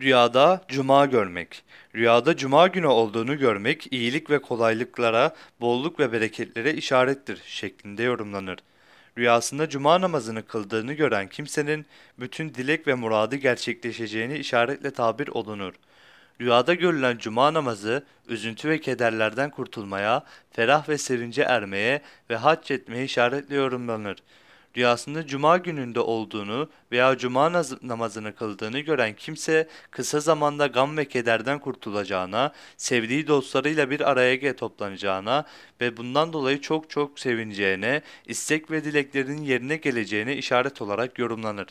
Rüyada cuma görmek. Rüyada cuma günü olduğunu görmek iyilik ve kolaylıklara, bolluk ve bereketlere işarettir şeklinde yorumlanır. Rüyasında cuma namazını kıldığını gören kimsenin bütün dilek ve muradı gerçekleşeceğini işaretle tabir olunur. Rüyada görülen cuma namazı, üzüntü ve kederlerden kurtulmaya, ferah ve sevince ermeye ve hac etmeye işaretle yorumlanır. Rüyasında cuma gününde olduğunu veya cuma namazını kıldığını gören kimse kısa zamanda gam ve kederden kurtulacağına, sevdiği dostlarıyla bir araya toplanacağına ve bundan dolayı çok çok sevineceğine, istek ve dileklerinin yerine geleceğine işaret olarak yorumlanır.